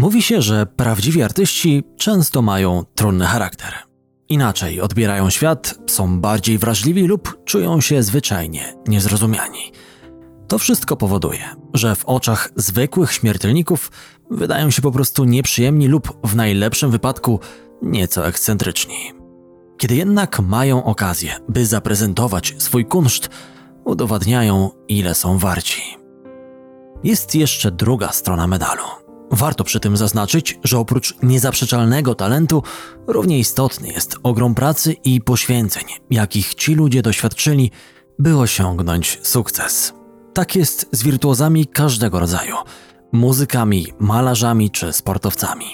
Mówi się, że prawdziwi artyści często mają trudny charakter. Inaczej odbierają świat, są bardziej wrażliwi lub czują się zwyczajnie niezrozumiani. To wszystko powoduje, że w oczach zwykłych śmiertelników wydają się po prostu nieprzyjemni lub w najlepszym wypadku nieco ekscentryczni. Kiedy jednak mają okazję, by zaprezentować swój kunszt, udowadniają, ile są warci. Jest jeszcze druga strona medalu. Warto przy tym zaznaczyć, że oprócz niezaprzeczalnego talentu, równie istotny jest ogrom pracy i poświęceń, jakich ci ludzie doświadczyli, by osiągnąć sukces. Tak jest z wirtuozami każdego rodzaju muzykami, malarzami czy sportowcami.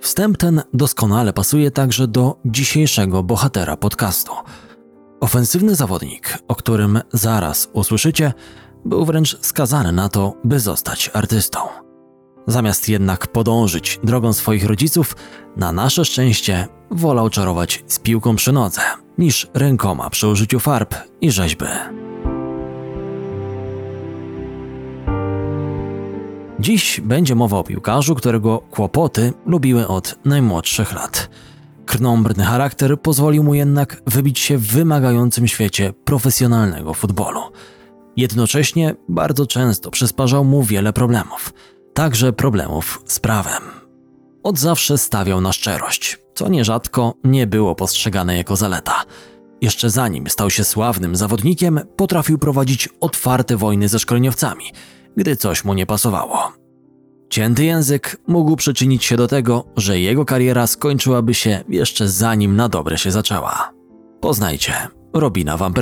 Wstęp ten doskonale pasuje także do dzisiejszego bohatera podcastu. Ofensywny zawodnik, o którym zaraz usłyszycie, był wręcz skazany na to, by zostać artystą. Zamiast jednak podążyć drogą swoich rodziców, na nasze szczęście wolał czarować z piłką przy nodze, niż rękoma przy użyciu farb i rzeźby. Dziś będzie mowa o piłkarzu, którego kłopoty lubiły od najmłodszych lat. Krnąbrny charakter pozwolił mu jednak wybić się w wymagającym świecie profesjonalnego futbolu. Jednocześnie bardzo często przysparzał mu wiele problemów, także problemów z prawem. Od zawsze stawiał na szczerość, co nierzadko nie było postrzegane jako zaleta. Jeszcze zanim stał się sławnym zawodnikiem, potrafił prowadzić otwarte wojny ze szkoleniowcami – gdy coś mu nie pasowało. Cięty język mógł przyczynić się do tego, że jego kariera skończyłaby się jeszcze zanim na dobre się zaczęła. Poznajcie Robina Van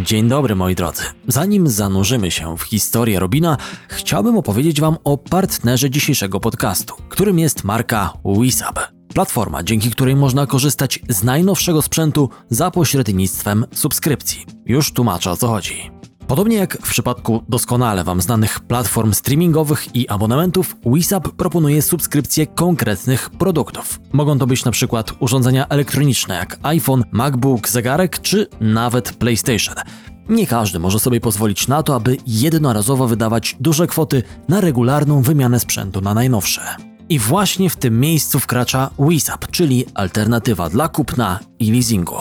Dzień dobry moi drodzy. Zanim zanurzymy się w historię Robina, chciałbym opowiedzieć wam o partnerze dzisiejszego podcastu, którym jest marka Wisab. Platforma, dzięki której można korzystać z najnowszego sprzętu za pośrednictwem subskrypcji. Już tłumaczę o co chodzi. Podobnie jak w przypadku doskonale Wam znanych platform streamingowych i abonamentów, WISAP proponuje subskrypcje konkretnych produktów. Mogą to być na przykład urządzenia elektroniczne jak iPhone, MacBook, zegarek czy nawet PlayStation. Nie każdy może sobie pozwolić na to, aby jednorazowo wydawać duże kwoty na regularną wymianę sprzętu na najnowsze. I właśnie w tym miejscu wkracza WISAP, czyli alternatywa dla kupna i leasingu.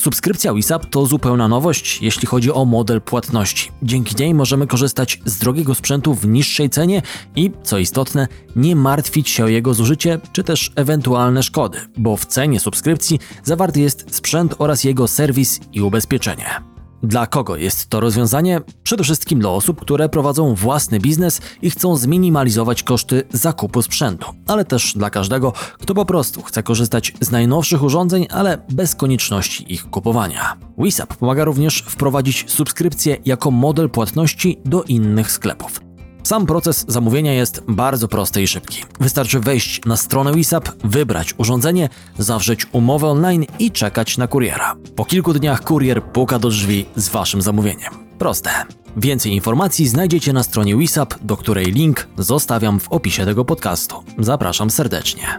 Subskrypcja WISAP to zupełna nowość, jeśli chodzi o model płatności. Dzięki niej możemy korzystać z drogiego sprzętu w niższej cenie i, co istotne, nie martwić się o jego zużycie czy też ewentualne szkody, bo w cenie subskrypcji zawarty jest sprzęt oraz jego serwis i ubezpieczenie. Dla kogo jest to rozwiązanie? Przede wszystkim dla osób, które prowadzą własny biznes i chcą zminimalizować koszty zakupu sprzętu, ale też dla każdego, kto po prostu chce korzystać z najnowszych urządzeń, ale bez konieczności ich kupowania. WISAP pomaga również wprowadzić subskrypcję jako model płatności do innych sklepów. Sam proces zamówienia jest bardzo prosty i szybki. Wystarczy wejść na stronę WISAP, wybrać urządzenie, zawrzeć umowę online i czekać na kuriera. Po kilku dniach kurier puka do drzwi z waszym zamówieniem. Proste. Więcej informacji znajdziecie na stronie WISAP, do której link zostawiam w opisie tego podcastu. Zapraszam serdecznie.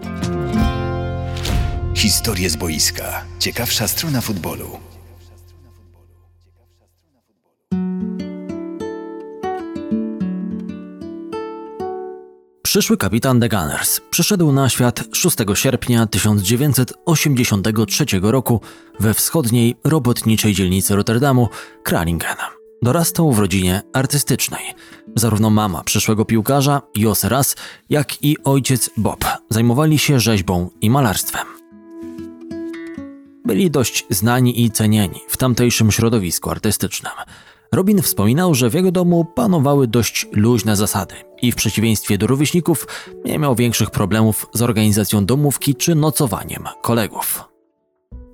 Historie z boiska. Ciekawsza strona futbolu. Przyszły kapitan The Gunners przyszedł na świat 6 sierpnia 1983 roku we wschodniej robotniczej dzielnicy Rotterdamu, Kralingen. Dorastał w rodzinie artystycznej. Zarówno mama przyszłego piłkarza, Jos Ras, jak i ojciec Bob zajmowali się rzeźbą i malarstwem. Byli dość znani i cenieni w tamtejszym środowisku artystycznym – Robin wspominał, że w jego domu panowały dość luźne zasady i w przeciwieństwie do rówieśników nie miał większych problemów z organizacją domówki czy nocowaniem kolegów.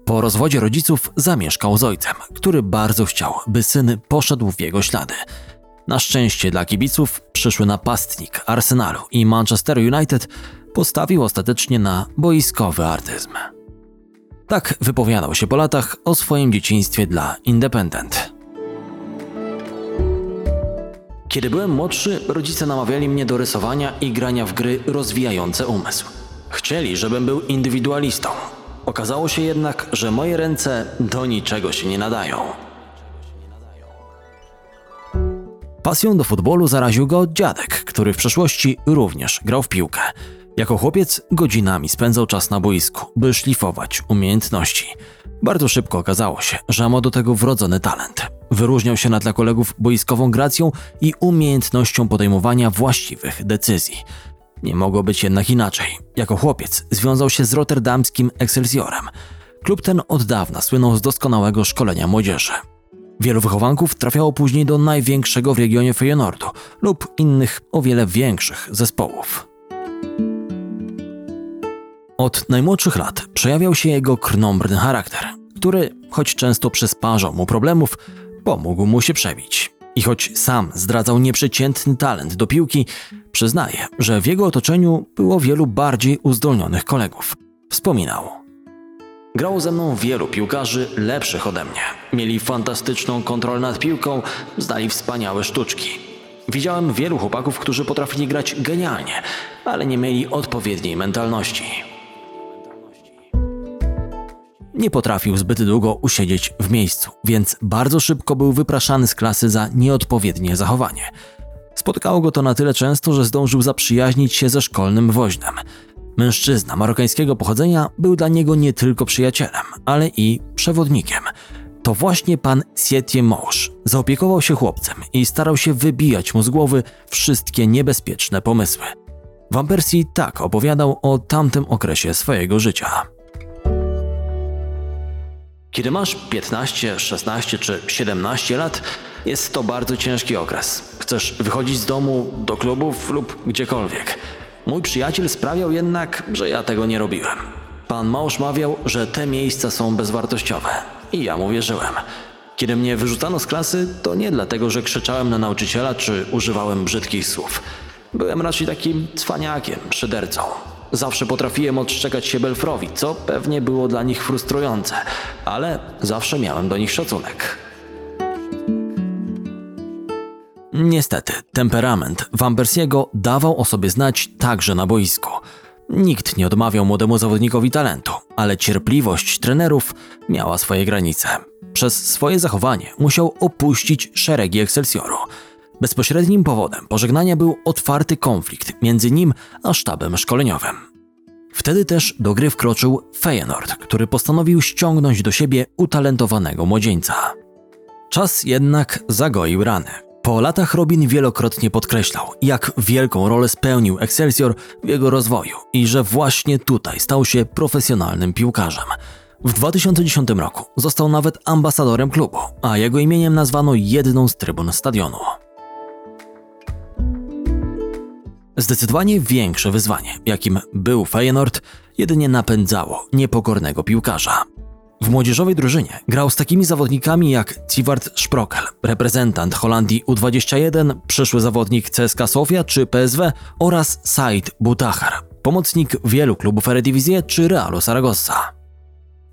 Po rozwodzie rodziców zamieszkał z ojcem, który bardzo chciał, by syn poszedł w jego ślady. Na szczęście dla kibiców przyszły napastnik Arsenalu i Manchester United postawił ostatecznie na boiskowy artyzm. Tak wypowiadał się po latach o swoim dzieciństwie dla Independent. Kiedy byłem młodszy, rodzice namawiali mnie do rysowania i grania w gry rozwijające umysł. Chcieli, żebym był indywidualistą. Okazało się jednak, że moje ręce do niczego się nie nadają. Pasją do futbolu zaraził go dziadek, który w przeszłości również grał w piłkę. Jako chłopiec godzinami spędzał czas na boisku, by szlifować umiejętności. Bardzo szybko okazało się, że ma do tego wrodzony talent. Wyróżniał się na tle kolegów boiskową gracją i umiejętnością podejmowania właściwych decyzji. Nie mogło być jednak inaczej. Jako chłopiec związał się z rotterdamskim Excelsiorem. Klub ten od dawna słynął z doskonałego szkolenia młodzieży. Wielu wychowanków trafiało później do największego w regionie Feyenoordu lub innych o wiele większych zespołów. Od najmłodszych lat przejawiał się jego krnąbrny charakter, który, choć często przysparzał mu problemów, pomógł mu się przebić. I choć sam zdradzał nieprzeciętny talent do piłki, przyznaje, że w jego otoczeniu było wielu bardziej uzdolnionych kolegów. Wspominał. Grało ze mną wielu piłkarzy lepszych ode mnie. Mieli fantastyczną kontrolę nad piłką, znali wspaniałe sztuczki. Widziałem wielu chłopaków, którzy potrafili grać genialnie, ale nie mieli odpowiedniej mentalności. Nie potrafił zbyt długo usiedzieć w miejscu, więc bardzo szybko był wypraszany z klasy za nieodpowiednie zachowanie. Spotkało go to na tyle często, że zdążył zaprzyjaźnić się ze szkolnym woźnem. Mężczyzna marokańskiego pochodzenia był dla niego nie tylko przyjacielem, ale i przewodnikiem. To właśnie pan Sietie Mąż zaopiekował się chłopcem i starał się wybijać mu z głowy wszystkie niebezpieczne pomysły. Van tak opowiadał o tamtym okresie swojego życia. Kiedy masz 15, 16 czy 17 lat, jest to bardzo ciężki okres. Chcesz wychodzić z domu, do klubów lub gdziekolwiek. Mój przyjaciel sprawiał jednak, że ja tego nie robiłem. Pan mąż mawiał, że te miejsca są bezwartościowe. I ja mu wierzyłem. Kiedy mnie wyrzucano z klasy, to nie dlatego, że krzyczałem na nauczyciela czy używałem brzydkich słów. Byłem raczej takim cwaniakiem, szydercą. Zawsze potrafiłem odszczekać się Belfrowi, co pewnie było dla nich frustrujące, ale zawsze miałem do nich szacunek. Niestety, temperament Van Persiego dawał o sobie znać także na boisku. Nikt nie odmawiał młodemu zawodnikowi talentu, ale cierpliwość trenerów miała swoje granice. Przez swoje zachowanie musiał opuścić szeregi Excelsioru. Bezpośrednim powodem pożegnania był otwarty konflikt między nim a sztabem szkoleniowym. Wtedy też do gry wkroczył Feyenoord, który postanowił ściągnąć do siebie utalentowanego młodzieńca. Czas jednak zagoił rany. Po latach Robin wielokrotnie podkreślał, jak wielką rolę spełnił Excelsior w jego rozwoju i że właśnie tutaj stał się profesjonalnym piłkarzem. W 2010 roku został nawet ambasadorem klubu, a jego imieniem nazwano jedną z trybun stadionu. Zdecydowanie większe wyzwanie, jakim był Feyenoord, jedynie napędzało niepokornego piłkarza. W młodzieżowej drużynie grał z takimi zawodnikami jak Civart Sprokel, reprezentant Holandii U21, przyszły zawodnik CSKA Sofia czy PSW oraz Said Butachar, pomocnik wielu klubów Eredivisie czy Realu Saragossa.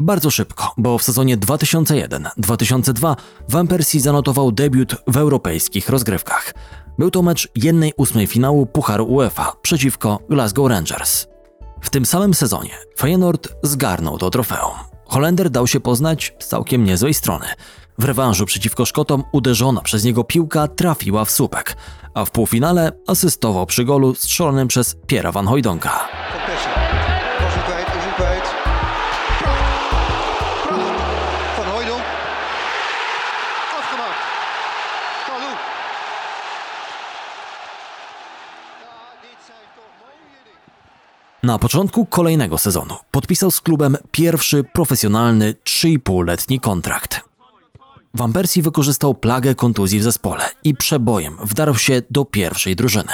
Bardzo szybko, bo w sezonie 2001-2002 Van Persie zanotował debiut w europejskich rozgrywkach. Był to mecz jednej ósmej finału Pucharu UEFA przeciwko Glasgow Rangers. W tym samym sezonie Feyenoord zgarnął to trofeum. Holender dał się poznać z całkiem niezłej strony. W rewanżu przeciwko Szkotom uderzona przez niego piłka trafiła w słupek, a w półfinale asystował przy golu strzelonym przez Piera van Hooijdonka. Na początku kolejnego sezonu podpisał z klubem pierwszy profesjonalny 3,5-letni kontrakt. Van Persie wykorzystał plagę kontuzji w zespole i przebojem wdarł się do pierwszej drużyny.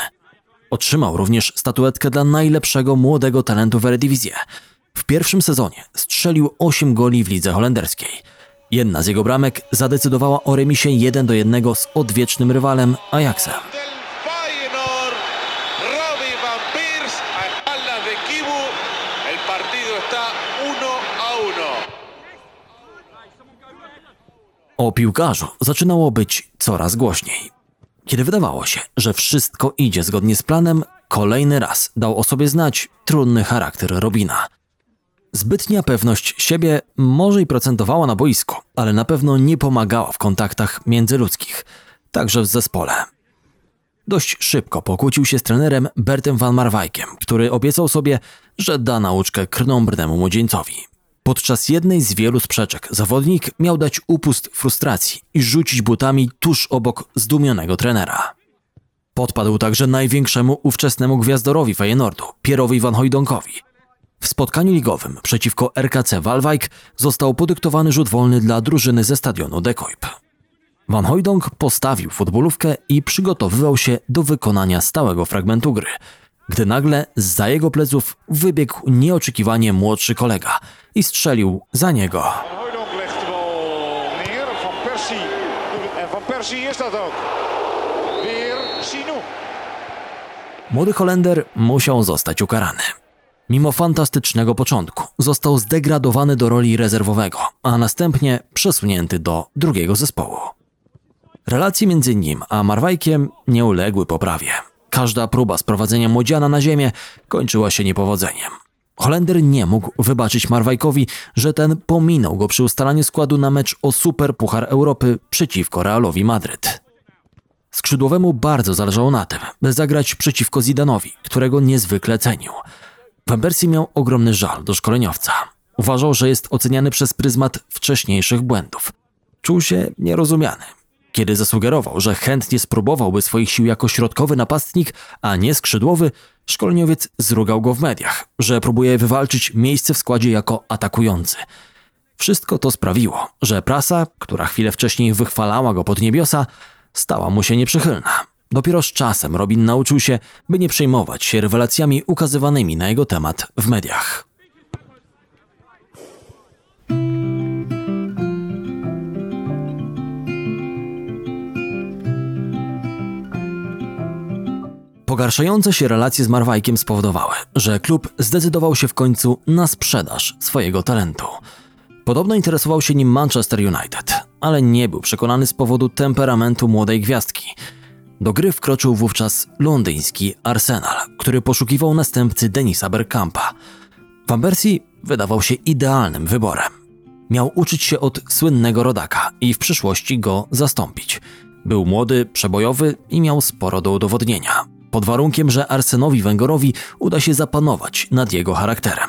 Otrzymał również statuetkę dla najlepszego młodego talentu w Eredivisie. W pierwszym sezonie strzelił 8 goli w lidze holenderskiej. Jedna z jego bramek zadecydowała o remisie 1 do 1 z odwiecznym rywalem Ajaxem. O piłkarzu zaczynało być coraz głośniej. Kiedy wydawało się, że wszystko idzie zgodnie z planem, kolejny raz dał o sobie znać trudny charakter Robina. Zbytnia pewność siebie może i procentowała na boisku, ale na pewno nie pomagała w kontaktach międzyludzkich, także w zespole. dość szybko pokłócił się z trenerem Bertem Van Marwijkiem, który obiecał sobie, że da nauczkę krnąbrnemu młodzieńcowi. Podczas jednej z wielu sprzeczek zawodnik miał dać upust frustracji i rzucić butami tuż obok zdumionego trenera. Podpadł także największemu ówczesnemu gwiazdorowi Feyenoordu, Pierowi Van Hooydonkowi. W spotkaniu ligowym przeciwko RKC Waalwijk został podyktowany rzut wolny dla drużyny ze stadionu De Kuip. Van Hooydonk postawił futbolówkę i przygotowywał się do wykonania stałego fragmentu gry, gdy nagle za jego pleców wybiegł nieoczekiwanie młodszy kolega i strzelił za niego. Młody Holender musiał zostać ukarany. Mimo fantastycznego początku został zdegradowany do roli rezerwowego, a następnie przesunięty do drugiego zespołu. Relacje między nim a Marwajkiem nie uległy poprawie. Każda próba sprowadzenia młodziana na ziemię kończyła się niepowodzeniem. Holender nie mógł wybaczyć Marwajkowi, że ten pominął go przy ustalaniu składu na mecz o Super Puchar Europy przeciwko Realowi Madryt. Skrzydłowemu bardzo zależało na tym, by zagrać przeciwko Zidanowi, którego niezwykle cenił. Persie miał ogromny żal do szkoleniowca. Uważał, że jest oceniany przez pryzmat wcześniejszych błędów. Czuł się nierozumiany. Kiedy zasugerował, że chętnie spróbowałby swoich sił jako środkowy napastnik, a nie skrzydłowy, szkoleniowiec zrugał go w mediach, że próbuje wywalczyć miejsce w składzie jako atakujący. Wszystko to sprawiło, że prasa, która chwilę wcześniej wychwalała go pod niebiosa, stała mu się nieprzychylna. Dopiero z czasem Robin nauczył się, by nie przejmować się rewelacjami ukazywanymi na jego temat w mediach. Pogarszające się relacje z Marwajkiem spowodowały, że klub zdecydował się w końcu na sprzedaż swojego talentu. Podobno interesował się nim Manchester United, ale nie był przekonany z powodu temperamentu młodej gwiazdki. Do gry wkroczył wówczas londyński Arsenal, który poszukiwał następcy Denisa Bergkampa. Van Persie wydawał się idealnym wyborem. Miał uczyć się od słynnego rodaka i w przyszłości go zastąpić. Był młody, przebojowy i miał sporo do udowodnienia. Pod warunkiem, że Arsenowi Węgorowi uda się zapanować nad jego charakterem.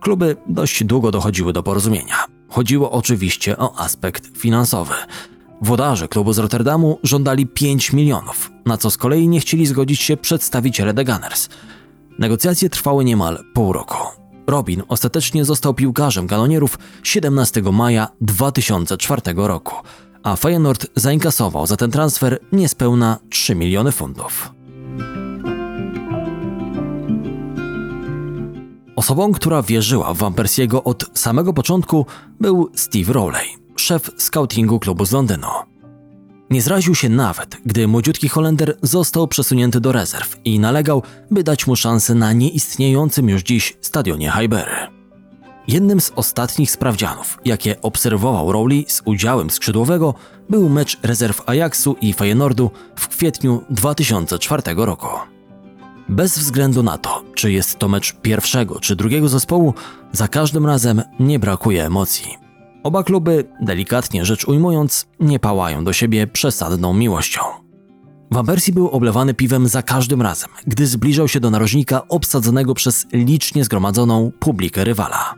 Kluby dość długo dochodziły do porozumienia. Chodziło oczywiście o aspekt finansowy. Włodarze klubu z Rotterdamu żądali 5 milionów, na co z kolei nie chcieli zgodzić się przedstawiciele The Gunners. Negocjacje trwały niemal pół roku. Robin ostatecznie został piłkarzem galonierów 17 maja 2004 roku, a Feyenoord zainkasował za ten transfer niespełna 3 miliony funtów. Osobą, która wierzyła w Van Persiego od samego początku był Steve Rowley, szef scoutingu klubu z Londynu. Nie zraził się nawet, gdy młodziutki Holender został przesunięty do rezerw i nalegał, by dać mu szansę na nieistniejącym już dziś stadionie Highbury. Jednym z ostatnich sprawdzianów, jakie obserwował Rowley z udziałem skrzydłowego, był mecz rezerw Ajaxu i Feyenoordu w kwietniu 2004 roku. Bez względu na to, czy jest to mecz pierwszego czy drugiego zespołu, za każdym razem nie brakuje emocji. Oba kluby, delikatnie rzecz ujmując, nie pałają do siebie przesadną miłością. Van Persie był oblewany piwem za każdym razem, gdy zbliżał się do narożnika obsadzonego przez licznie zgromadzoną publikę rywala.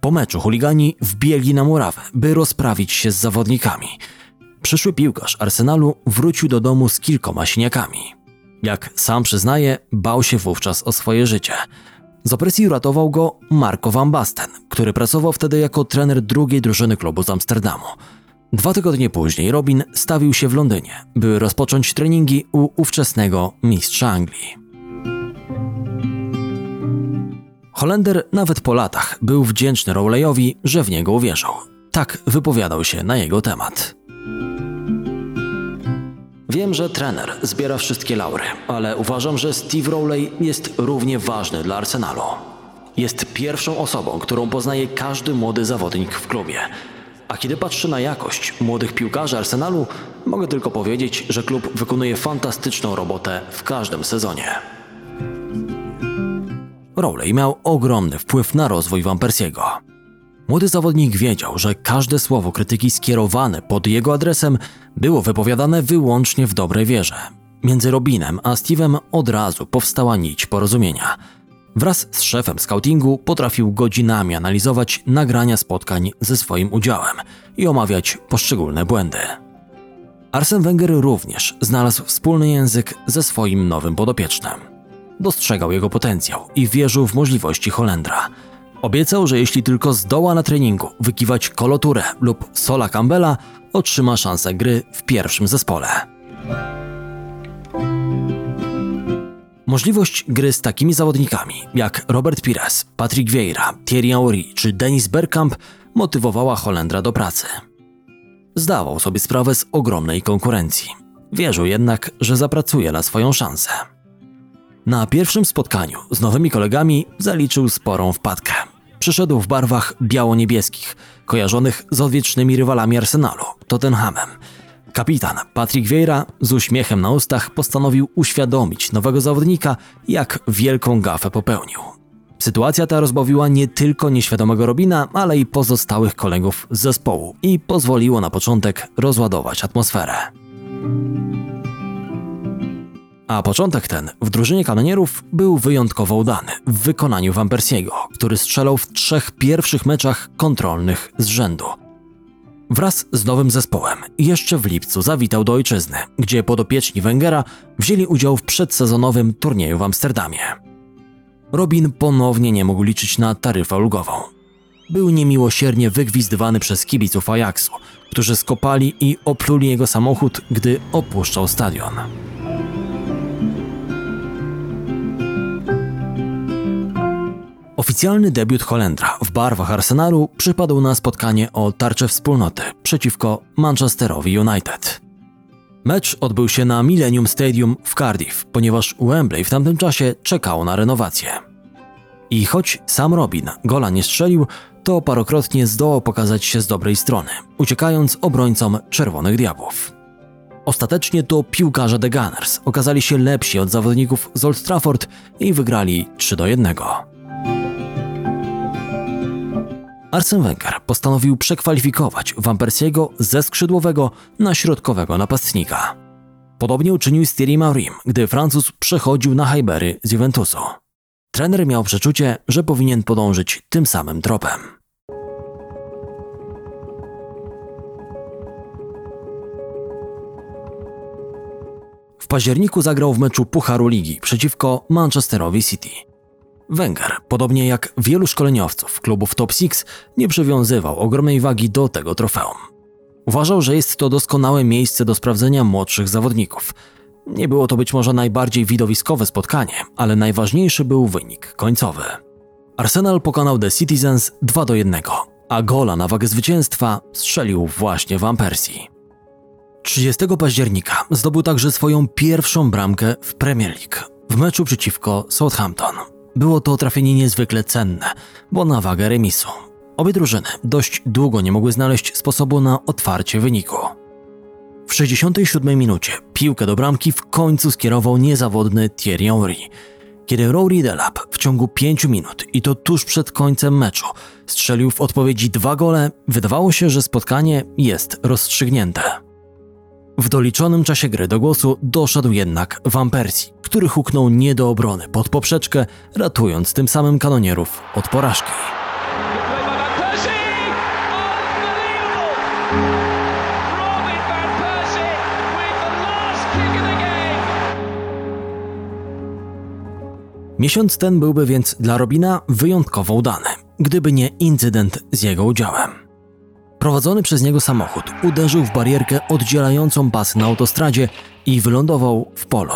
Po meczu chuligani wbiegli na murawę, by rozprawić się z zawodnikami. Przyszły piłkarz Arsenalu wrócił do domu z kilkoma siniakami. Jak sam przyznaje, bał się wówczas o swoje życie. Z opresji uratował go Marco van Basten, który pracował wtedy jako trener drugiej drużyny klubu z Amsterdamu. Dwa tygodnie później Robin stawił się w Londynie, by rozpocząć treningi u ówczesnego mistrza Anglii. Holender nawet po latach był wdzięczny Rowleyowi, że w niego uwierzył. Tak wypowiadał się na jego temat. Wiem, że trener zbiera wszystkie laury, ale uważam, że Steve Rowley jest równie ważny dla Arsenalu. Jest pierwszą osobą, którą poznaje każdy młody zawodnik w klubie. A kiedy patrzę na jakość młodych piłkarzy Arsenalu, mogę tylko powiedzieć, że klub wykonuje fantastyczną robotę w każdym sezonie. Rowley miał ogromny wpływ na rozwój Van Persiego. Młody zawodnik wiedział, że każde słowo krytyki skierowane pod jego adresem było wypowiadane wyłącznie w dobrej wierze. Między Robinem a Steve'em od razu powstała nić porozumienia. Wraz z szefem scoutingu potrafił godzinami analizować nagrania spotkań ze swoim udziałem i omawiać poszczególne błędy. Arsen Wenger również znalazł wspólny język ze swoim nowym podopiecznym. Dostrzegał jego potencjał i wierzył w możliwości Holendra. Obiecał, że jeśli tylko zdoła na treningu wykiwać koloturę lub Sola Campbella, otrzyma szansę gry w pierwszym zespole. Możliwość gry z takimi zawodnikami jak Robert Pires, Patrick Vieira, Thierry Henry czy Denis Bergkamp motywowała Holendra do pracy. Zdawał sobie sprawę z ogromnej konkurencji. Wierzył jednak, że zapracuje na swoją szansę. Na pierwszym spotkaniu z nowymi kolegami zaliczył sporą wpadkę. Przyszedł w barwach biało-niebieskich, kojarzonych z odwiecznymi rywalami Arsenalu, Tottenhamem. Kapitan Patrick Vieira z uśmiechem na ustach postanowił uświadomić nowego zawodnika, jak wielką gafę popełnił. Sytuacja ta rozbawiła nie tylko nieświadomego Robina, ale i pozostałych kolegów z zespołu i pozwoliło na początek rozładować atmosferę. A początek ten w drużynie kanonierów był wyjątkowo udany w wykonaniu Van Persiego, który strzelał w trzech pierwszych meczach kontrolnych z rzędu. Wraz z nowym zespołem jeszcze w lipcu zawitał do ojczyzny, gdzie podopieczni Wengera wzięli udział w przedsezonowym turnieju w Amsterdamie. Robin ponownie nie mógł liczyć na taryfę ulgową. Był niemiłosiernie wygwizdywany przez kibiców Ajaxu, którzy skopali i opluli jego samochód, gdy opuszczał stadion. Oficjalny debiut Holendra w barwach Arsenalu przypadł na spotkanie o tarczę wspólnoty przeciwko Manchesterowi United. Mecz odbył się na Millennium Stadium w Cardiff, ponieważ Wembley w tamtym czasie czekało na renowację. I choć sam Robin gola nie strzelił, to parokrotnie zdołał pokazać się z dobrej strony, uciekając obrońcom Czerwonych Diabłów. Ostatecznie to piłkarze The Gunners okazali się lepsi od zawodników z Old Trafford i wygrali 3 do 1. Arsene Wenger postanowił przekwalifikować Van Persiego ze skrzydłowego na środkowego napastnika. Podobnie uczynił z Thierry Maurim, gdy Francuz przechodził na Highbury z Juventusu. Trener miał przeczucie, że powinien podążyć tym samym tropem. W październiku zagrał w meczu Pucharu Ligi przeciwko Manchesterowi City. Wenger, podobnie jak wielu szkoleniowców klubów Top Six, nie przywiązywał ogromnej wagi do tego trofeum. Uważał, że jest to doskonałe miejsce do sprawdzenia młodszych zawodników. Nie było to być może najbardziej widowiskowe spotkanie, ale najważniejszy był wynik końcowy. Arsenal pokonał The Citizens 2 do 1, a gola na wagę zwycięstwa strzelił właśnie Van Persie. 30 października zdobył także swoją pierwszą bramkę w Premier League w meczu przeciwko Southampton. Było to trafienie niezwykle cenne, bo na wagę remisu. Obie drużyny dość długo nie mogły znaleźć sposobu na otwarcie wyniku. W 67 minucie piłkę do bramki w końcu skierował niezawodny Thierry Henry. Kiedy Rory Delap w ciągu 5 minut i to tuż przed końcem meczu strzelił w odpowiedzi dwa gole, wydawało się, że spotkanie jest rozstrzygnięte. W doliczonym czasie gry do głosu doszedł jednak Van Persie, który huknął nie do obrony pod poprzeczkę, ratując tym samym kanonierów od porażki. Miesiąc ten byłby więc dla Robina wyjątkowo udany, gdyby nie incydent z jego udziałem. Prowadzony przez niego samochód uderzył w barierkę oddzielającą pas na autostradzie i wylądował w polu.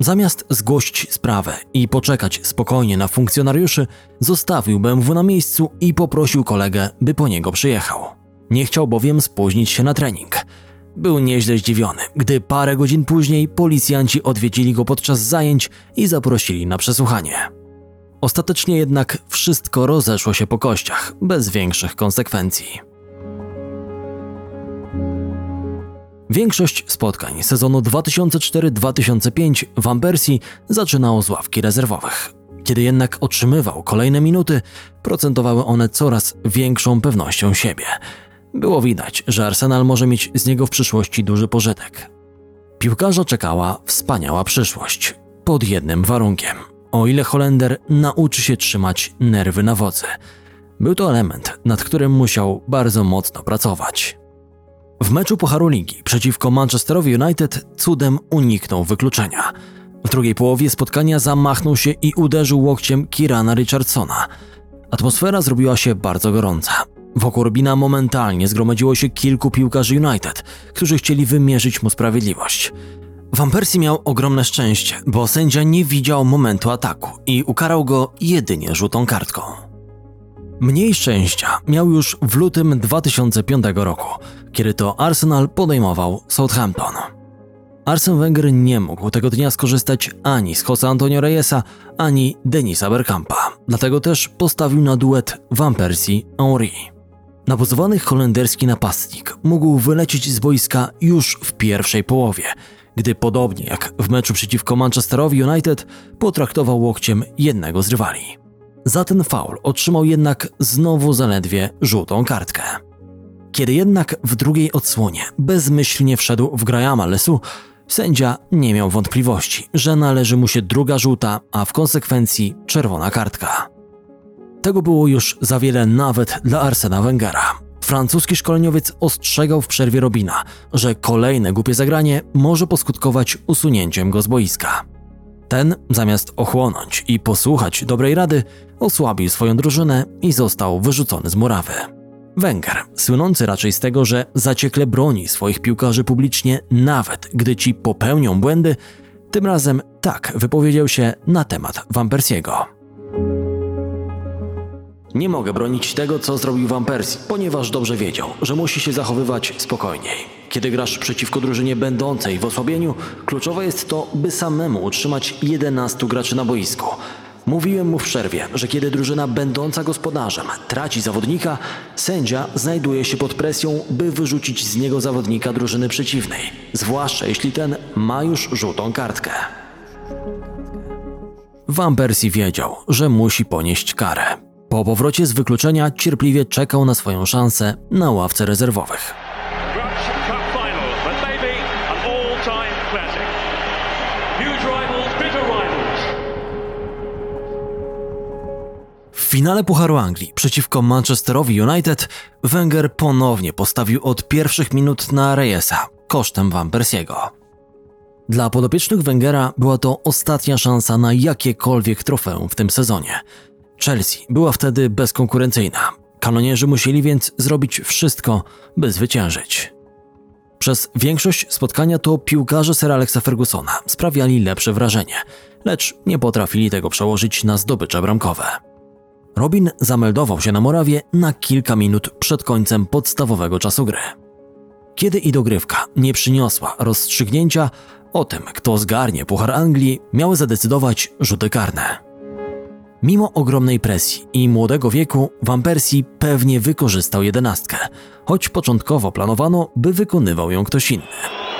Zamiast zgłosić sprawę i poczekać spokojnie na funkcjonariuszy, zostawił BMW na miejscu i poprosił kolegę, by po niego przyjechał. Nie chciał bowiem spóźnić się na trening. Był nieźle zdziwiony, gdy parę godzin później policjanci odwiedzili go podczas zajęć i zaprosili na przesłuchanie. Ostatecznie jednak wszystko rozeszło się po kościach, bez większych konsekwencji. Większość spotkań sezonu 2004-2005 Van Persie zaczynało z ławki rezerwowych. Kiedy jednak otrzymywał kolejne minuty, procentowały one coraz większą pewnością siebie. Było widać, że Arsenal może mieć z niego w przyszłości duży pożytek. Piłkarza czekała wspaniała przyszłość. Pod jednym warunkiem. O ile Holender nauczy się trzymać nerwy na wodzy. Był to element, nad którym musiał bardzo mocno pracować. W meczu Pucharu Ligi przeciwko Manchesterowi United cudem uniknął wykluczenia. W drugiej połowie spotkania zamachnął się i uderzył łokciem Kirana Richardsona. Atmosfera zrobiła się bardzo gorąca. Wokół Robina momentalnie zgromadziło się kilku piłkarzy United, którzy chcieli wymierzyć mu sprawiedliwość. Van Persie miał ogromne szczęście, bo sędzia nie widział momentu ataku i ukarał go jedynie żółtą kartką. Mniej szczęścia miał już w lutym 2005 roku, kiedy to Arsenal podejmował Southampton. Arsene Wenger nie mógł tego dnia skorzystać ani z Jose Antonio Reyesa, ani Denisa Bergkampa, dlatego też postawił na duet Van Persie-Henry. Nabuzowany holenderski napastnik mógł wylecieć z boiska już w pierwszej połowie, gdy podobnie jak w meczu przeciwko Manchesterowi United potraktował łokciem jednego z rywali. Za ten faul otrzymał jednak znowu zaledwie żółtą kartkę. Kiedy jednak w drugiej odsłonie bezmyślnie wszedł w Grahama Lesu, sędzia nie miał wątpliwości, że należy mu się druga żółta, a w konsekwencji czerwona kartka. Tego było już za wiele nawet dla Arsena Wengera. Francuski szkoleniowiec ostrzegał w przerwie Robina, że kolejne głupie zagranie może poskutkować usunięciem go z boiska. Ten, zamiast ochłonąć i posłuchać dobrej rady, osłabił swoją drużynę i został wyrzucony z murawy. Wenger, słynący raczej z tego, że zaciekle broni swoich piłkarzy publicznie, nawet gdy ci popełnią błędy, tym razem tak wypowiedział się na temat Van Persiego. Nie mogę bronić tego, co zrobił Van ponieważ dobrze wiedział, że musi się zachowywać spokojniej. Kiedy grasz przeciwko drużynie będącej w osłabieniu, kluczowe jest to, by samemu utrzymać 11 graczy na boisku. Mówiłem mu w przerwie, że kiedy drużyna będąca gospodarzem traci zawodnika, sędzia znajduje się pod presją, by wyrzucić z niego zawodnika drużyny przeciwnej, zwłaszcza jeśli ten ma już żółtą kartkę. Van Persie wiedział, że musi ponieść karę. Po powrocie z wykluczenia cierpliwie czekał na swoją szansę na ławce rezerwowych. Finale Pucharu Anglii przeciwko Manchesterowi United Wenger ponownie postawił od pierwszych minut na Reyesa kosztem Van Persiego. Dla podopiecznych Wengera była to ostatnia szansa na jakiekolwiek trofeum w tym sezonie. Chelsea była wtedy bezkonkurencyjna. Kanonierzy musieli więc zrobić wszystko, by zwyciężyć. Przez większość spotkania to piłkarze Sir Alexa Fergusona sprawiali lepsze wrażenie, lecz nie potrafili tego przełożyć na zdobycze bramkowe. Robin zameldował się na murawie na kilka minut przed końcem podstawowego czasu gry. Kiedy i dogrywka nie przyniosła rozstrzygnięcia, o tym, kto zgarnie Puchar Anglii, miały zadecydować rzuty karne. Mimo ogromnej presji i młodego wieku, Van Persie pewnie wykorzystał jedenastkę, choć początkowo planowano, by wykonywał ją ktoś inny.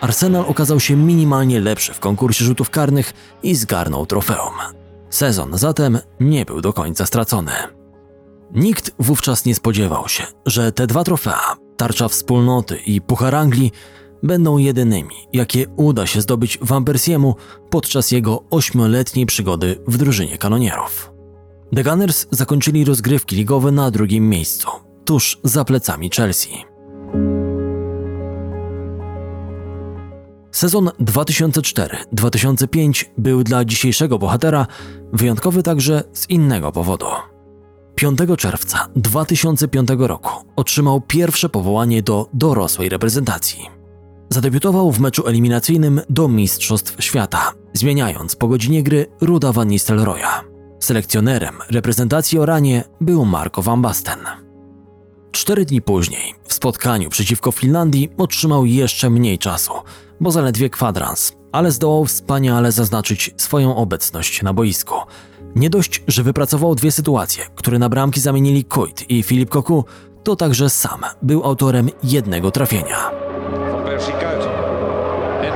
Arsenal okazał się minimalnie lepszy w konkursie rzutów karnych i zgarnął trofeum. Sezon zatem nie był do końca stracony. Nikt wówczas nie spodziewał się, że te dwa trofea, tarcza wspólnoty i Puchar Anglii, będą jedynymi, jakie uda się zdobyć Van Persiemu podczas jego ośmioletniej przygody w drużynie kanonierów. The Gunners zakończyli rozgrywki ligowe na drugim miejscu, tuż za plecami Chelsea. Sezon 2004-2005 był dla dzisiejszego bohatera wyjątkowy także z innego powodu. 5 czerwca 2005 roku otrzymał pierwsze powołanie do dorosłej reprezentacji. Zadebiutował w meczu eliminacyjnym do Mistrzostw Świata, zmieniając po godzinie gry Ruda van Nistelrooya. Selekcjonerem reprezentacji Oranie był Marco van Basten. Cztery dni później, w spotkaniu przeciwko Finlandii, otrzymał jeszcze mniej czasu, bo zaledwie kwadrans, ale zdołał wspaniale zaznaczyć swoją obecność na boisku. Nie dość, że wypracował dwie sytuacje, które na bramki zamienili Kujt i Filip Koku, to także sam był autorem jednego trafienia.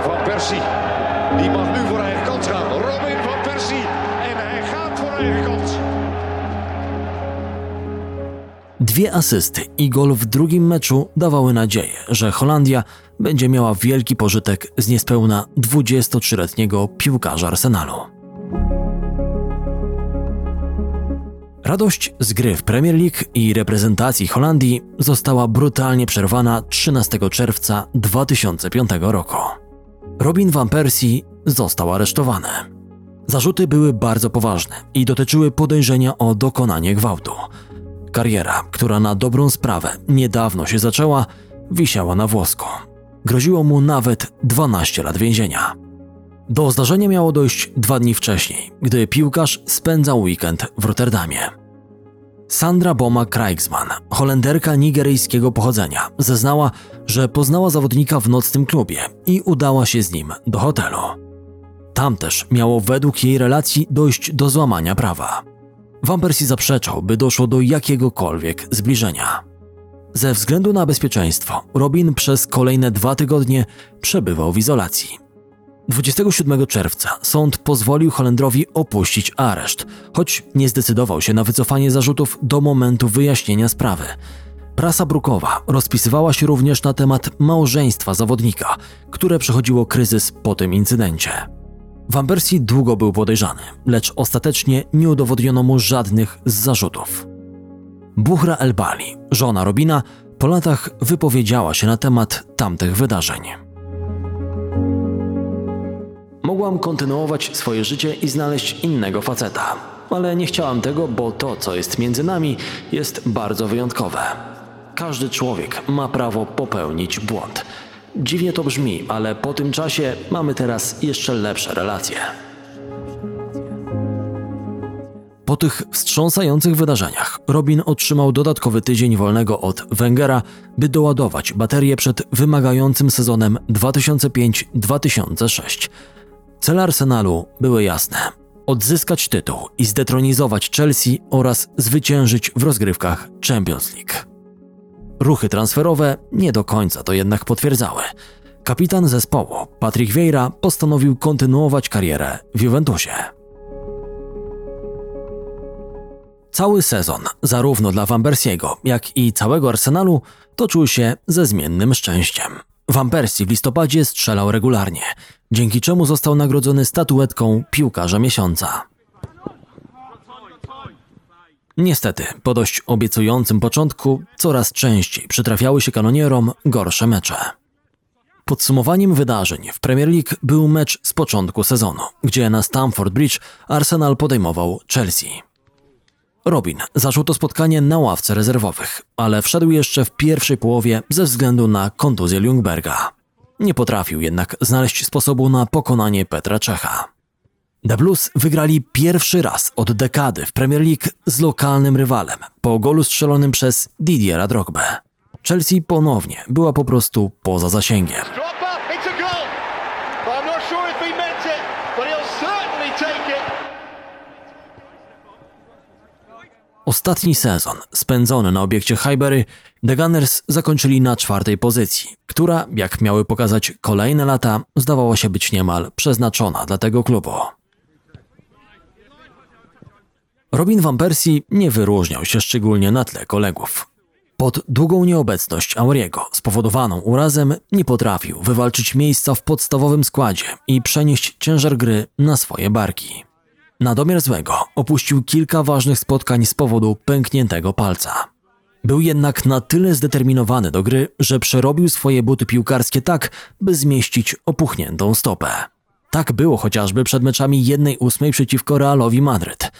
Van Persie Dwie asysty i gol w drugim meczu dawały nadzieję, że Holandia będzie miała wielki pożytek z niespełna 23-letniego piłkarza Arsenalu. Radość z gry w Premier League i reprezentacji Holandii została brutalnie przerwana 13 czerwca 2005 roku. Robin van Persie został aresztowany. Zarzuty były bardzo poważne i dotyczyły podejrzenia o dokonanie gwałtu. Kariera, która na dobrą sprawę niedawno się zaczęła, wisiała na włosku. Groziło mu nawet 12 lat więzienia. Do zdarzenia miało dojść dwa dni wcześniej, gdy piłkarz spędzał weekend w Rotterdamie. Sandra Boma Krijgsman, Holenderka nigeryjskiego pochodzenia, zeznała, że poznała zawodnika w nocnym klubie i udała się z nim do hotelu. Tam też miało według jej relacji dojść do złamania prawa. Van Persie zaprzeczał, by doszło do jakiegokolwiek zbliżenia. Ze względu na bezpieczeństwo, Robin przez kolejne dwa tygodnie przebywał w izolacji. 27 czerwca sąd pozwolił Holendrowi opuścić areszt, choć nie zdecydował się na wycofanie zarzutów do momentu wyjaśnienia sprawy. Prasa brukowa rozpisywała się również na temat małżeństwa zawodnika, które przechodziło kryzys po tym incydencie. Van Persie długo był podejrzany, lecz ostatecznie nie udowodniono mu żadnych z zarzutów. Buhra El-Bali, żona Robina, po latach wypowiedziała się na temat tamtych wydarzeń. Mogłam kontynuować swoje życie i znaleźć innego faceta, ale nie chciałam tego, bo to, co jest między nami, jest bardzo wyjątkowe. Każdy człowiek ma prawo popełnić błąd. Dziwnie to brzmi, ale po tym czasie mamy teraz jeszcze lepsze relacje. Po tych wstrząsających wydarzeniach Robin otrzymał dodatkowy tydzień wolnego od Wengera, by doładować baterię przed wymagającym sezonem 2005-2006. Cele Arsenalu były jasne: odzyskać tytuł i zdetronizować Chelsea oraz zwyciężyć w rozgrywkach Champions League. Ruchy transferowe nie do końca to jednak potwierdzały. Kapitan zespołu, Patrick Vieira, postanowił kontynuować karierę w Juventusie. Cały sezon, zarówno dla Van Persiego, jak i całego Arsenalu, toczył się ze zmiennym szczęściem. Van Persie w listopadzie strzelał regularnie, dzięki czemu został nagrodzony statuetką piłkarza miesiąca. Niestety, po dość obiecującym początku, coraz częściej przytrafiały się kanonierom gorsze mecze. Podsumowaniem wydarzeń w Premier League był mecz z początku sezonu, gdzie na Stamford Bridge Arsenal podejmował Chelsea. Robin zaczął to spotkanie na ławce rezerwowych, ale wszedł jeszcze w pierwszej połowie ze względu na kontuzję Ljungberga. Nie potrafił jednak znaleźć sposobu na pokonanie Petra Czecha. The Blues wygrali pierwszy raz od dekady w Premier League z lokalnym rywalem po golu strzelonym przez Didiera Drogbę. Chelsea ponownie była po prostu poza zasięgiem. Ostatni sezon spędzony na obiekcie Highbury, The Gunners zakończyli na czwartej pozycji, która, jak miały pokazać kolejne lata, zdawała się być niemal przeznaczona dla tego klubu. Robin van Persie nie wyróżniał się szczególnie na tle kolegów. Pod długą nieobecność Auriego, spowodowaną urazem, nie potrafił wywalczyć miejsca w podstawowym składzie i przenieść ciężar gry na swoje barki. Na domiar złego opuścił kilka ważnych spotkań z powodu pękniętego palca. Był jednak na tyle zdeterminowany do gry, że przerobił swoje buty piłkarskie tak, by zmieścić opuchniętą stopę. Tak było chociażby przed meczami 1-8 przeciwko Realowi Madryt.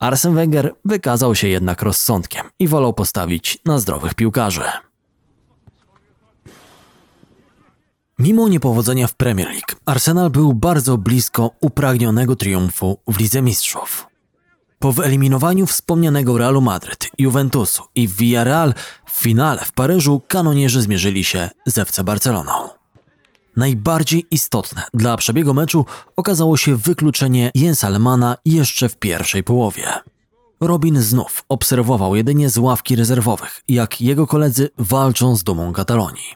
Arsene Wenger wykazał się jednak rozsądkiem i wolał postawić na zdrowych piłkarzy. Mimo niepowodzenia w Premier League, Arsenal był bardzo blisko upragnionego triumfu w Lidze Mistrzów. Po wyeliminowaniu wspomnianego Realu Madryt, Juventusu i Villarreal w finale w Paryżu kanonierzy zmierzyli się z FC Barceloną. Najbardziej istotne dla przebiegu meczu okazało się wykluczenie Jensa Lemana jeszcze w pierwszej połowie. Robin znów obserwował jedynie z ławki rezerwowych, jak jego koledzy walczą z dumą Katalonii.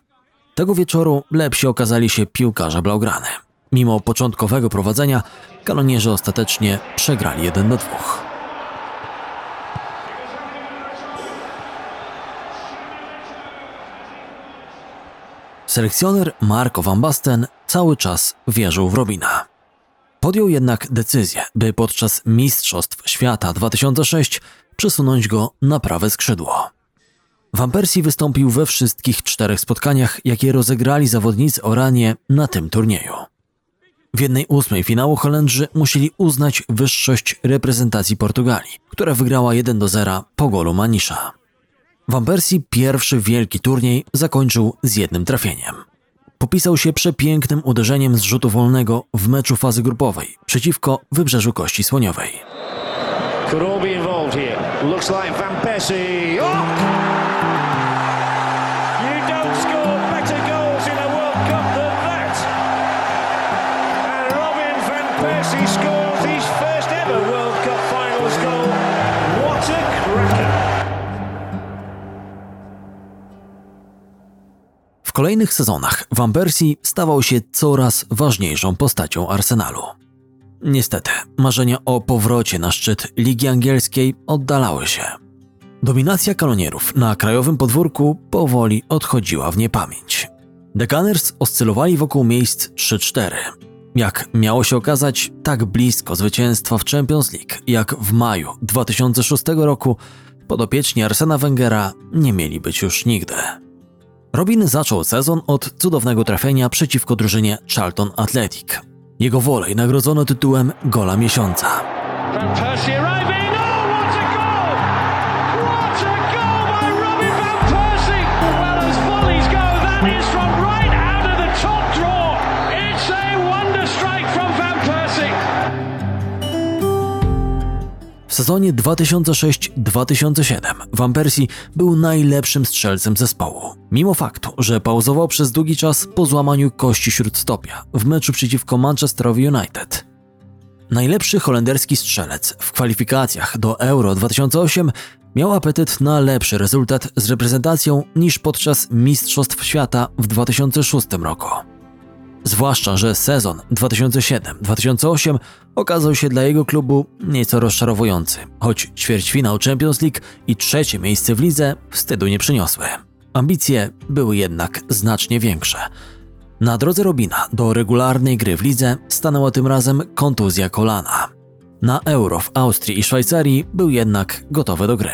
Tego wieczoru lepsi okazali się piłkarze Blaugrany. Mimo początkowego prowadzenia, kanonierzy ostatecznie przegrali 1 do 2. Selekcjoner Marco van Basten cały czas wierzył w Robina. Podjął jednak decyzję, by podczas Mistrzostw Świata 2006 przesunąć go na prawe skrzydło. Van Persie wystąpił we wszystkich czterech spotkaniach, jakie rozegrali zawodnicy Oranie na tym turnieju. W jednej ósmej finału Holendrzy musieli uznać wyższość reprezentacji Portugalii, która wygrała 1 do 0 po golu Manisza. Van Persie pierwszy wielki turniej zakończył z jednym trafieniem. Popisał się przepięknym uderzeniem z rzutu wolnego w meczu fazy grupowej przeciwko Wybrzeżu Kości Słoniowej. Could all be involved here. Looks like Van Persie. Oh! Kolejnych sezonach Van Persie stawał się coraz ważniejszą postacią Arsenalu. Niestety, marzenia o powrocie na szczyt Ligi Angielskiej oddalały się. Dominacja kanonierów na krajowym podwórku powoli odchodziła w niepamięć. The Gunners oscylowali wokół miejsc 3-4. Jak miało się okazać, tak blisko zwycięstwa w Champions League, jak w maju 2006 roku, podopieczni Arsena Wengera nie mieli być już nigdy. Robin zaczął sezon od cudownego trafienia przeciwko drużynie Charlton Athletic. Jego wolej nagrodzono tytułem Gola Miesiąca. W sezonie 2006-2007 Van Persie był najlepszym strzelcem zespołu, mimo faktu, że pauzował przez długi czas po złamaniu kości śródstopia w meczu przeciwko Manchesterowi United. Najlepszy holenderski strzelec w kwalifikacjach do Euro 2008 miał apetyt na lepszy rezultat z reprezentacją niż podczas Mistrzostw Świata w 2006 roku. Zwłaszcza, że sezon 2007-2008 okazał się dla jego klubu nieco rozczarowujący, choć ćwierćfinał Champions League i trzecie miejsce w lidze wstydu nie przyniosły. Ambicje były jednak znacznie większe. Na drodze Robina do regularnej gry w lidze stanęła tym razem kontuzja kolana. Na Euro w Austrii i Szwajcarii był jednak gotowy do gry.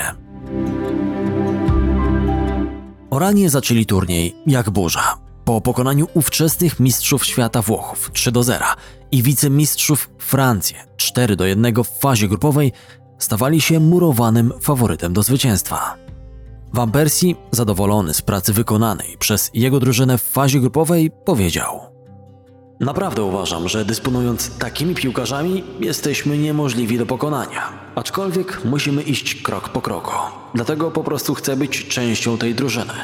Oranie zaczęli turniej jak burza. Po pokonaniu ówczesnych mistrzów świata Włochów 3 do 0 i wicemistrzów Francję 4 do 1 w fazie grupowej stawali się murowanym faworytem do zwycięstwa. Van Persie, zadowolony z pracy wykonanej przez jego drużynę w fazie grupowej, powiedział: Naprawdę uważam, że dysponując takimi piłkarzami, jesteśmy niemożliwi do pokonania. Aczkolwiek musimy iść krok po kroku. Dlatego po prostu chcę być częścią tej drużyny.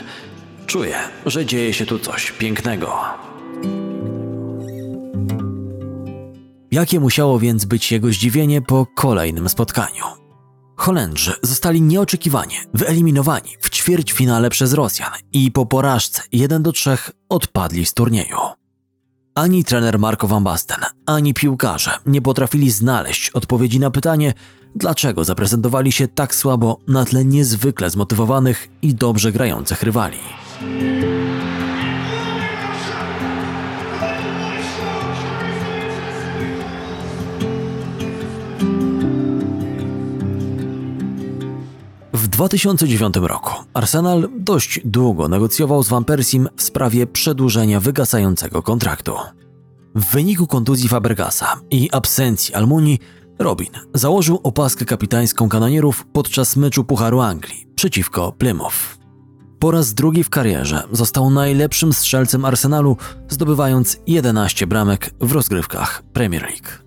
Czuję, że dzieje się tu coś pięknego. Jakie musiało więc być jego zdziwienie po kolejnym spotkaniu? Holendrzy zostali nieoczekiwanie wyeliminowani w ćwierćfinale przez Rosjan i po porażce 1 do 3 odpadli z turnieju. Ani trener Marco van Basten, ani piłkarze nie potrafili znaleźć odpowiedzi na pytanie, dlaczego zaprezentowali się tak słabo na tle niezwykle zmotywowanych i dobrze grających rywali. W 2009 roku Arsenal dość długo negocjował z Van Persim w sprawie przedłużenia wygasającego kontraktu. W wyniku kontuzji Fabregasa i absencji Almuni, Robin założył opaskę kapitańską kanonierów podczas meczu Pucharu Anglii przeciwko Plymouth. Po raz drugi w karierze został najlepszym strzelcem Arsenalu, zdobywając 11 bramek w rozgrywkach Premier League.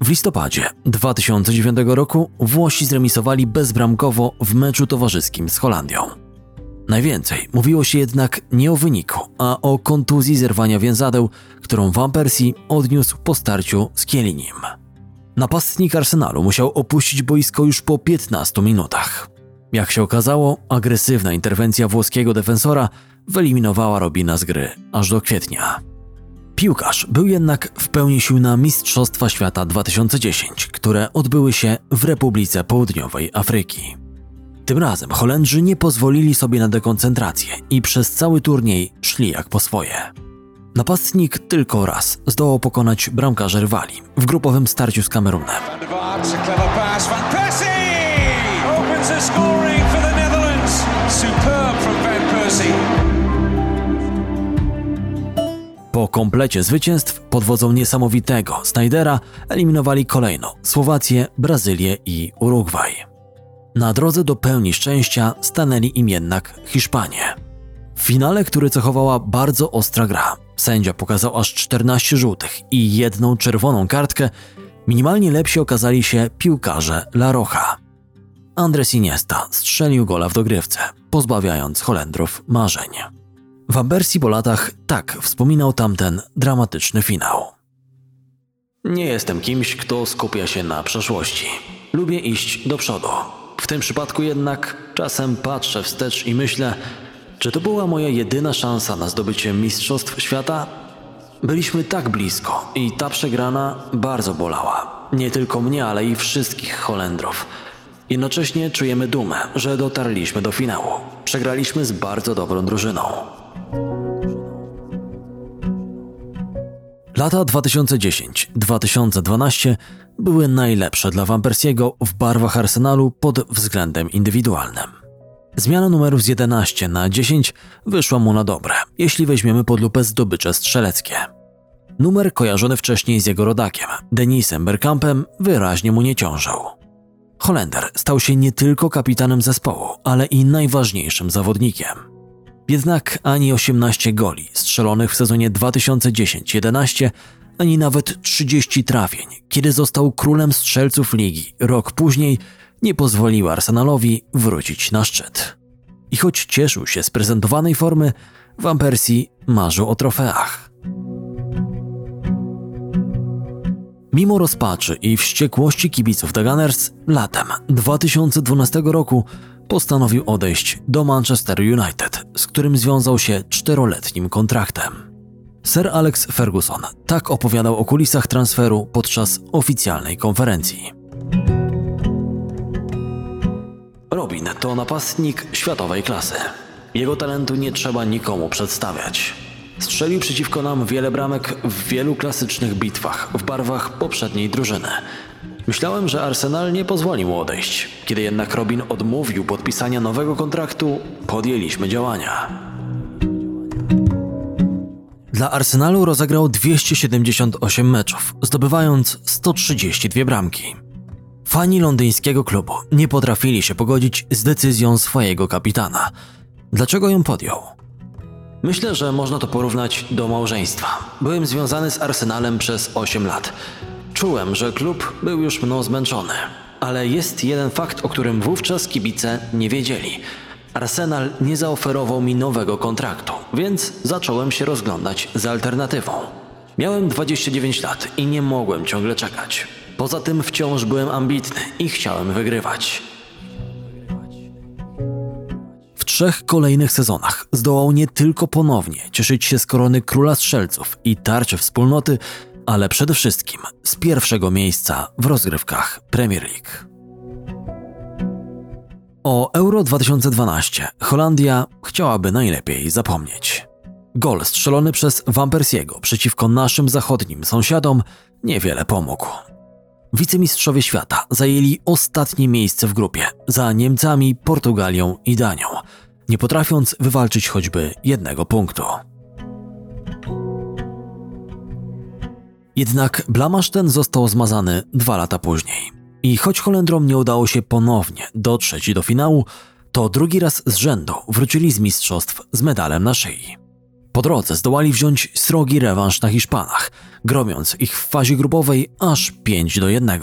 W listopadzie 2009 roku Włosi zremisowali bezbramkowo w meczu towarzyskim z Holandią. Najwięcej mówiło się jednak nie o wyniku, a o kontuzji zerwania więzadeł, którą Van Persie odniósł po starciu z Kielinim. Napastnik Arsenalu musiał opuścić boisko już po 15 minutach. Jak się okazało, agresywna interwencja włoskiego defensora wyeliminowała Robina z gry aż do kwietnia. Piłkarz był jednak w pełni sił na Mistrzostwa Świata 2010, które odbyły się w Republice Południowej Afryki. Tym razem Holendrzy nie pozwolili sobie na dekoncentrację i przez cały turniej szli jak po swoje. Napastnik tylko raz zdołał pokonać bramkarza rywali w grupowym starciu z Kamerunem. Po komplecie zwycięstw pod wodzą niesamowitego Snydera eliminowali kolejno Słowację, Brazylię i Urugwaj. Na drodze do pełni szczęścia stanęli im jednak Hiszpanie. W finale, który cechowała bardzo ostra gra, sędzia pokazał aż 14 żółtych i jedną czerwoną kartkę, minimalnie lepsi okazali się piłkarze La Roja. Andres Iniesta strzelił gola w dogrywce, pozbawiając Holendrów marzeń. Van Persie po latach tak wspominał tamten dramatyczny finał. Nie jestem kimś, kto skupia się na przeszłości. Lubię iść do przodu. W tym przypadku jednak czasem patrzę wstecz i myślę, czy to była moja jedyna szansa na zdobycie Mistrzostw Świata? Byliśmy tak blisko i ta przegrana bardzo bolała. Nie tylko mnie, ale i wszystkich Holendrów. Jednocześnie czujemy dumę, że dotarliśmy do finału. Przegraliśmy z bardzo dobrą drużyną. Lata 2010-2012 były najlepsze dla Van Persiego w barwach Arsenalu pod względem indywidualnym. Zmiana numerów z 11 na 10 wyszła mu na dobre, jeśli weźmiemy pod lupę zdobycze strzeleckie. Numer kojarzony wcześniej z jego rodakiem, Denisem Bergkampem, wyraźnie mu nie ciążył. Holender stał się nie tylko kapitanem zespołu, ale i najważniejszym zawodnikiem. Jednak ani 18 goli strzelonych w sezonie 2010-11, ani nawet 30 trafień, kiedy został królem strzelców ligi rok później, nie pozwoliły Arsenalowi wrócić na szczyt. I choć cieszył się z prezentowanej formy, Van Persie marzył o trofeach. Mimo rozpaczy i wściekłości kibiców The Gunners, latem 2012 roku postanowił odejść do Manchester United, z którym związał się czteroletnim kontraktem. Sir Alex Ferguson tak opowiadał o kulisach transferu podczas oficjalnej konferencji. Robin to napastnik światowej klasy. Jego talentu nie trzeba nikomu przedstawiać. Strzelił przeciwko nam wiele bramek w wielu klasycznych bitwach w barwach poprzedniej drużyny. Myślałem, że Arsenal nie pozwoli mu odejść. Kiedy jednak Robin odmówił podpisania nowego kontraktu, podjęliśmy działania. Dla Arsenalu rozegrał 278 meczów, zdobywając 132 bramki. Fani londyńskiego klubu nie potrafili się pogodzić z decyzją swojego kapitana. Dlaczego ją podjął? Myślę, że można to porównać do małżeństwa. Byłem związany z Arsenalem przez 8 lat. Czułem, że klub był już mną zmęczony. Ale jest jeden fakt, o którym wówczas kibice nie wiedzieli. Arsenal nie zaoferował mi nowego kontraktu, więc zacząłem się rozglądać za alternatywą. Miałem 29 lat i nie mogłem ciągle czekać. Poza tym wciąż byłem ambitny i chciałem wygrywać. W trzech kolejnych sezonach zdołał nie tylko ponownie cieszyć się z korony króla strzelców i tarczy wspólnoty, ale przede wszystkim z pierwszego miejsca w rozgrywkach Premier League. O Euro 2012 Holandia chciałaby najlepiej zapomnieć. Gol strzelony przez Van Persiego przeciwko naszym zachodnim sąsiadom niewiele pomógł. Wicemistrzowie świata zajęli ostatnie miejsce w grupie za Niemcami, Portugalią i Danią, nie potrafiąc wywalczyć choćby jednego punktu. Jednak blamasz ten został zmazany dwa lata później. I choć Holendrom nie udało się ponownie dotrzeć do finału, to drugi raz z rzędu wrócili z mistrzostw z medalem na szyi. Po drodze zdołali wziąć srogi rewanż na Hiszpanach, gromiąc ich w fazie grupowej aż 5 do 1.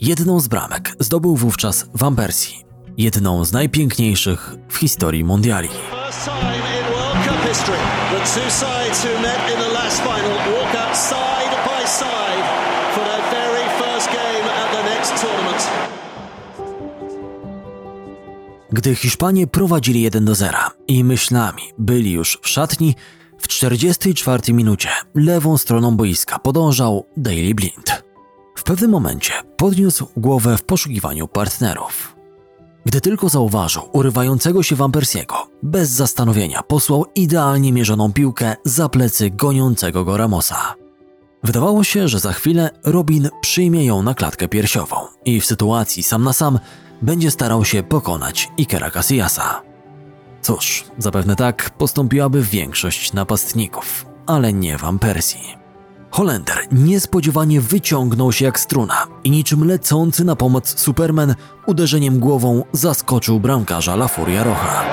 Jedną z bramek zdobył wówczas Van Persie, jedną z najpiękniejszych w historii mundiali. First time in World Cup history that two sides who met in the last final Gdy Hiszpanie prowadzili 1 do 0 i myślami byli już w szatni, w 44 minucie lewą stroną boiska podążał Daily Blind. W pewnym momencie podniósł głowę w poszukiwaniu partnerów. Gdy tylko zauważył urywającego się Van Persiego, bez zastanowienia posłał idealnie mierzoną piłkę za plecy goniącego go Ramosa. Wydawało się, że za chwilę Robin przyjmie ją na klatkę piersiową i w sytuacji sam na sam będzie starał się pokonać Ikera Casillasa. Cóż, zapewne tak postąpiłaby większość napastników, ale nie Van Persji. Holender niespodziewanie wyciągnął się jak struna i niczym lecący na pomoc Superman uderzeniem głową zaskoczył bramkarza La Furia Rocha.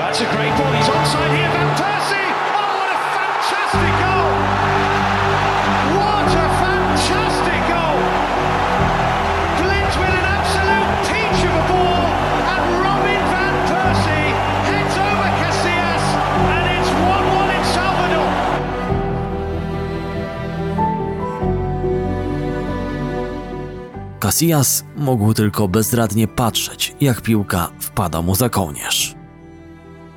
Casillas mógł tylko bezradnie patrzeć, jak piłka wpada mu za kołnierz.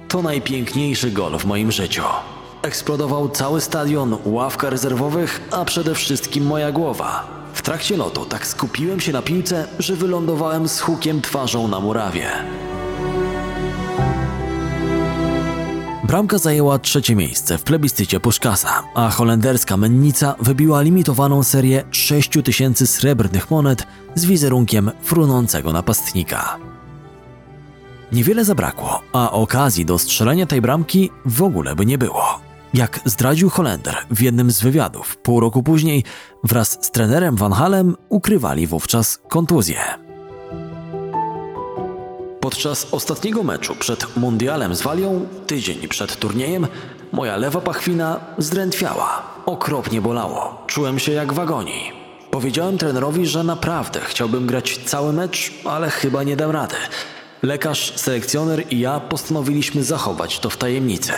To najpiękniejszy gol w moim życiu. Eksplodował cały stadion, ławka rezerwowych, a przede wszystkim moja głowa. W trakcie lotu tak skupiłem się na piłce, że wylądowałem z hukiem twarzą na murawie. Bramka zajęła trzecie miejsce w plebiscycie Puszkasa, a holenderska mennica wybiła limitowaną serię 6000 srebrnych monet z wizerunkiem frunącego napastnika. Niewiele zabrakło, a okazji do strzelenia tej bramki w ogóle by nie było. Jak zdradził Holender w jednym z wywiadów pół roku później, wraz z trenerem Van Halem ukrywali wówczas kontuzję. Podczas ostatniego meczu przed mundialem z Walią, tydzień przed turniejem, moja lewa pachwina zdrętwiała. Okropnie bolało. Czułem się jak w agonii. Powiedziałem trenerowi, że naprawdę chciałbym grać cały mecz, ale chyba nie dam rady. Lekarz, selekcjoner i ja postanowiliśmy zachować to w tajemnicy.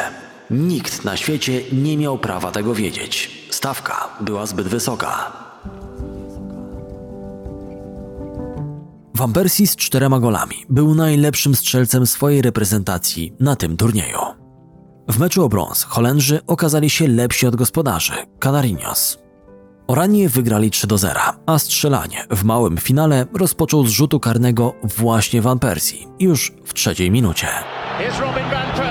Nikt na świecie nie miał prawa tego wiedzieć. Stawka była zbyt wysoka. Van Persie z czterema golami był najlepszym strzelcem swojej reprezentacji na tym turnieju. W meczu o brąz Holendrzy okazali się lepsi od gospodarzy, Canarinos. Oranie wygrali 3 do 0, a strzelanie w małym finale rozpoczął z rzutu karnego właśnie Van Persie już w trzeciej minucie. Robin van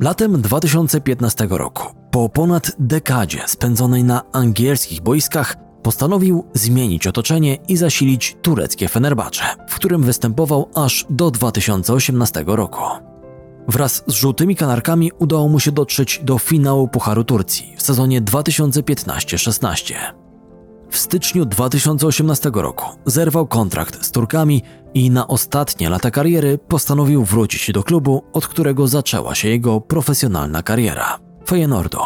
Latem 2015 roku, po ponad dekadzie spędzonej na angielskich boiskach, postanowił zmienić otoczenie i zasilić tureckie Fenerbahce, w którym występował aż do 2018 roku. Wraz z żółtymi kanarkami udało mu się dotrzeć do finału Pucharu Turcji w sezonie 2015-16. W styczniu 2018 roku zerwał kontrakt z Turkami i na ostatnie lata kariery postanowił wrócić do klubu, od którego zaczęła się jego profesjonalna kariera Feyenoordu.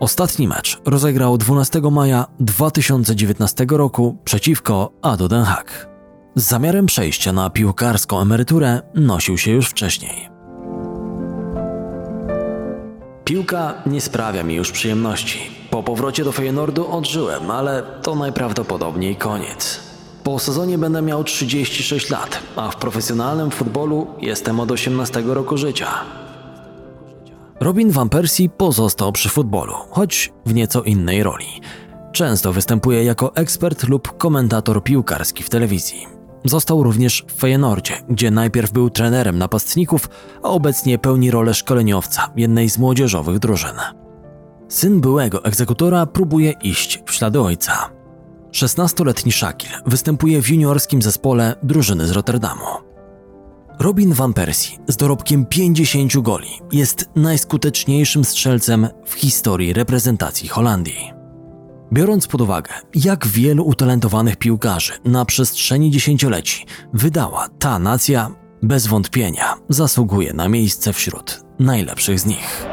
Ostatni mecz rozegrał 12 maja 2019 roku przeciwko Ado Den Haag. Z zamiarem przejścia na piłkarską emeryturę nosił się już wcześniej. Piłka nie sprawia mi już przyjemności. Po powrocie do Feyenoordu odżyłem, ale to najprawdopodobniej koniec. Po sezonie będę miał 36 lat, a w profesjonalnym futbolu jestem od 18 roku życia. Robin Van Persie pozostał przy futbolu, choć w nieco innej roli. Często występuje jako ekspert lub komentator piłkarski w telewizji. Został również w Feyenoordzie, gdzie najpierw był trenerem napastników, a obecnie pełni rolę szkoleniowca jednej z młodzieżowych drużyn. Syn byłego egzekutora próbuje iść w ślady ojca. 16-letni Shakil występuje w juniorskim zespole drużyny z Rotterdamu. Robin Van Persie z dorobkiem 50 goli jest najskuteczniejszym strzelcem w historii reprezentacji Holandii. Biorąc pod uwagę, jak wielu utalentowanych piłkarzy na przestrzeni dziesięcioleci wydała ta nacja, bez wątpienia zasługuje na miejsce wśród najlepszych z nich.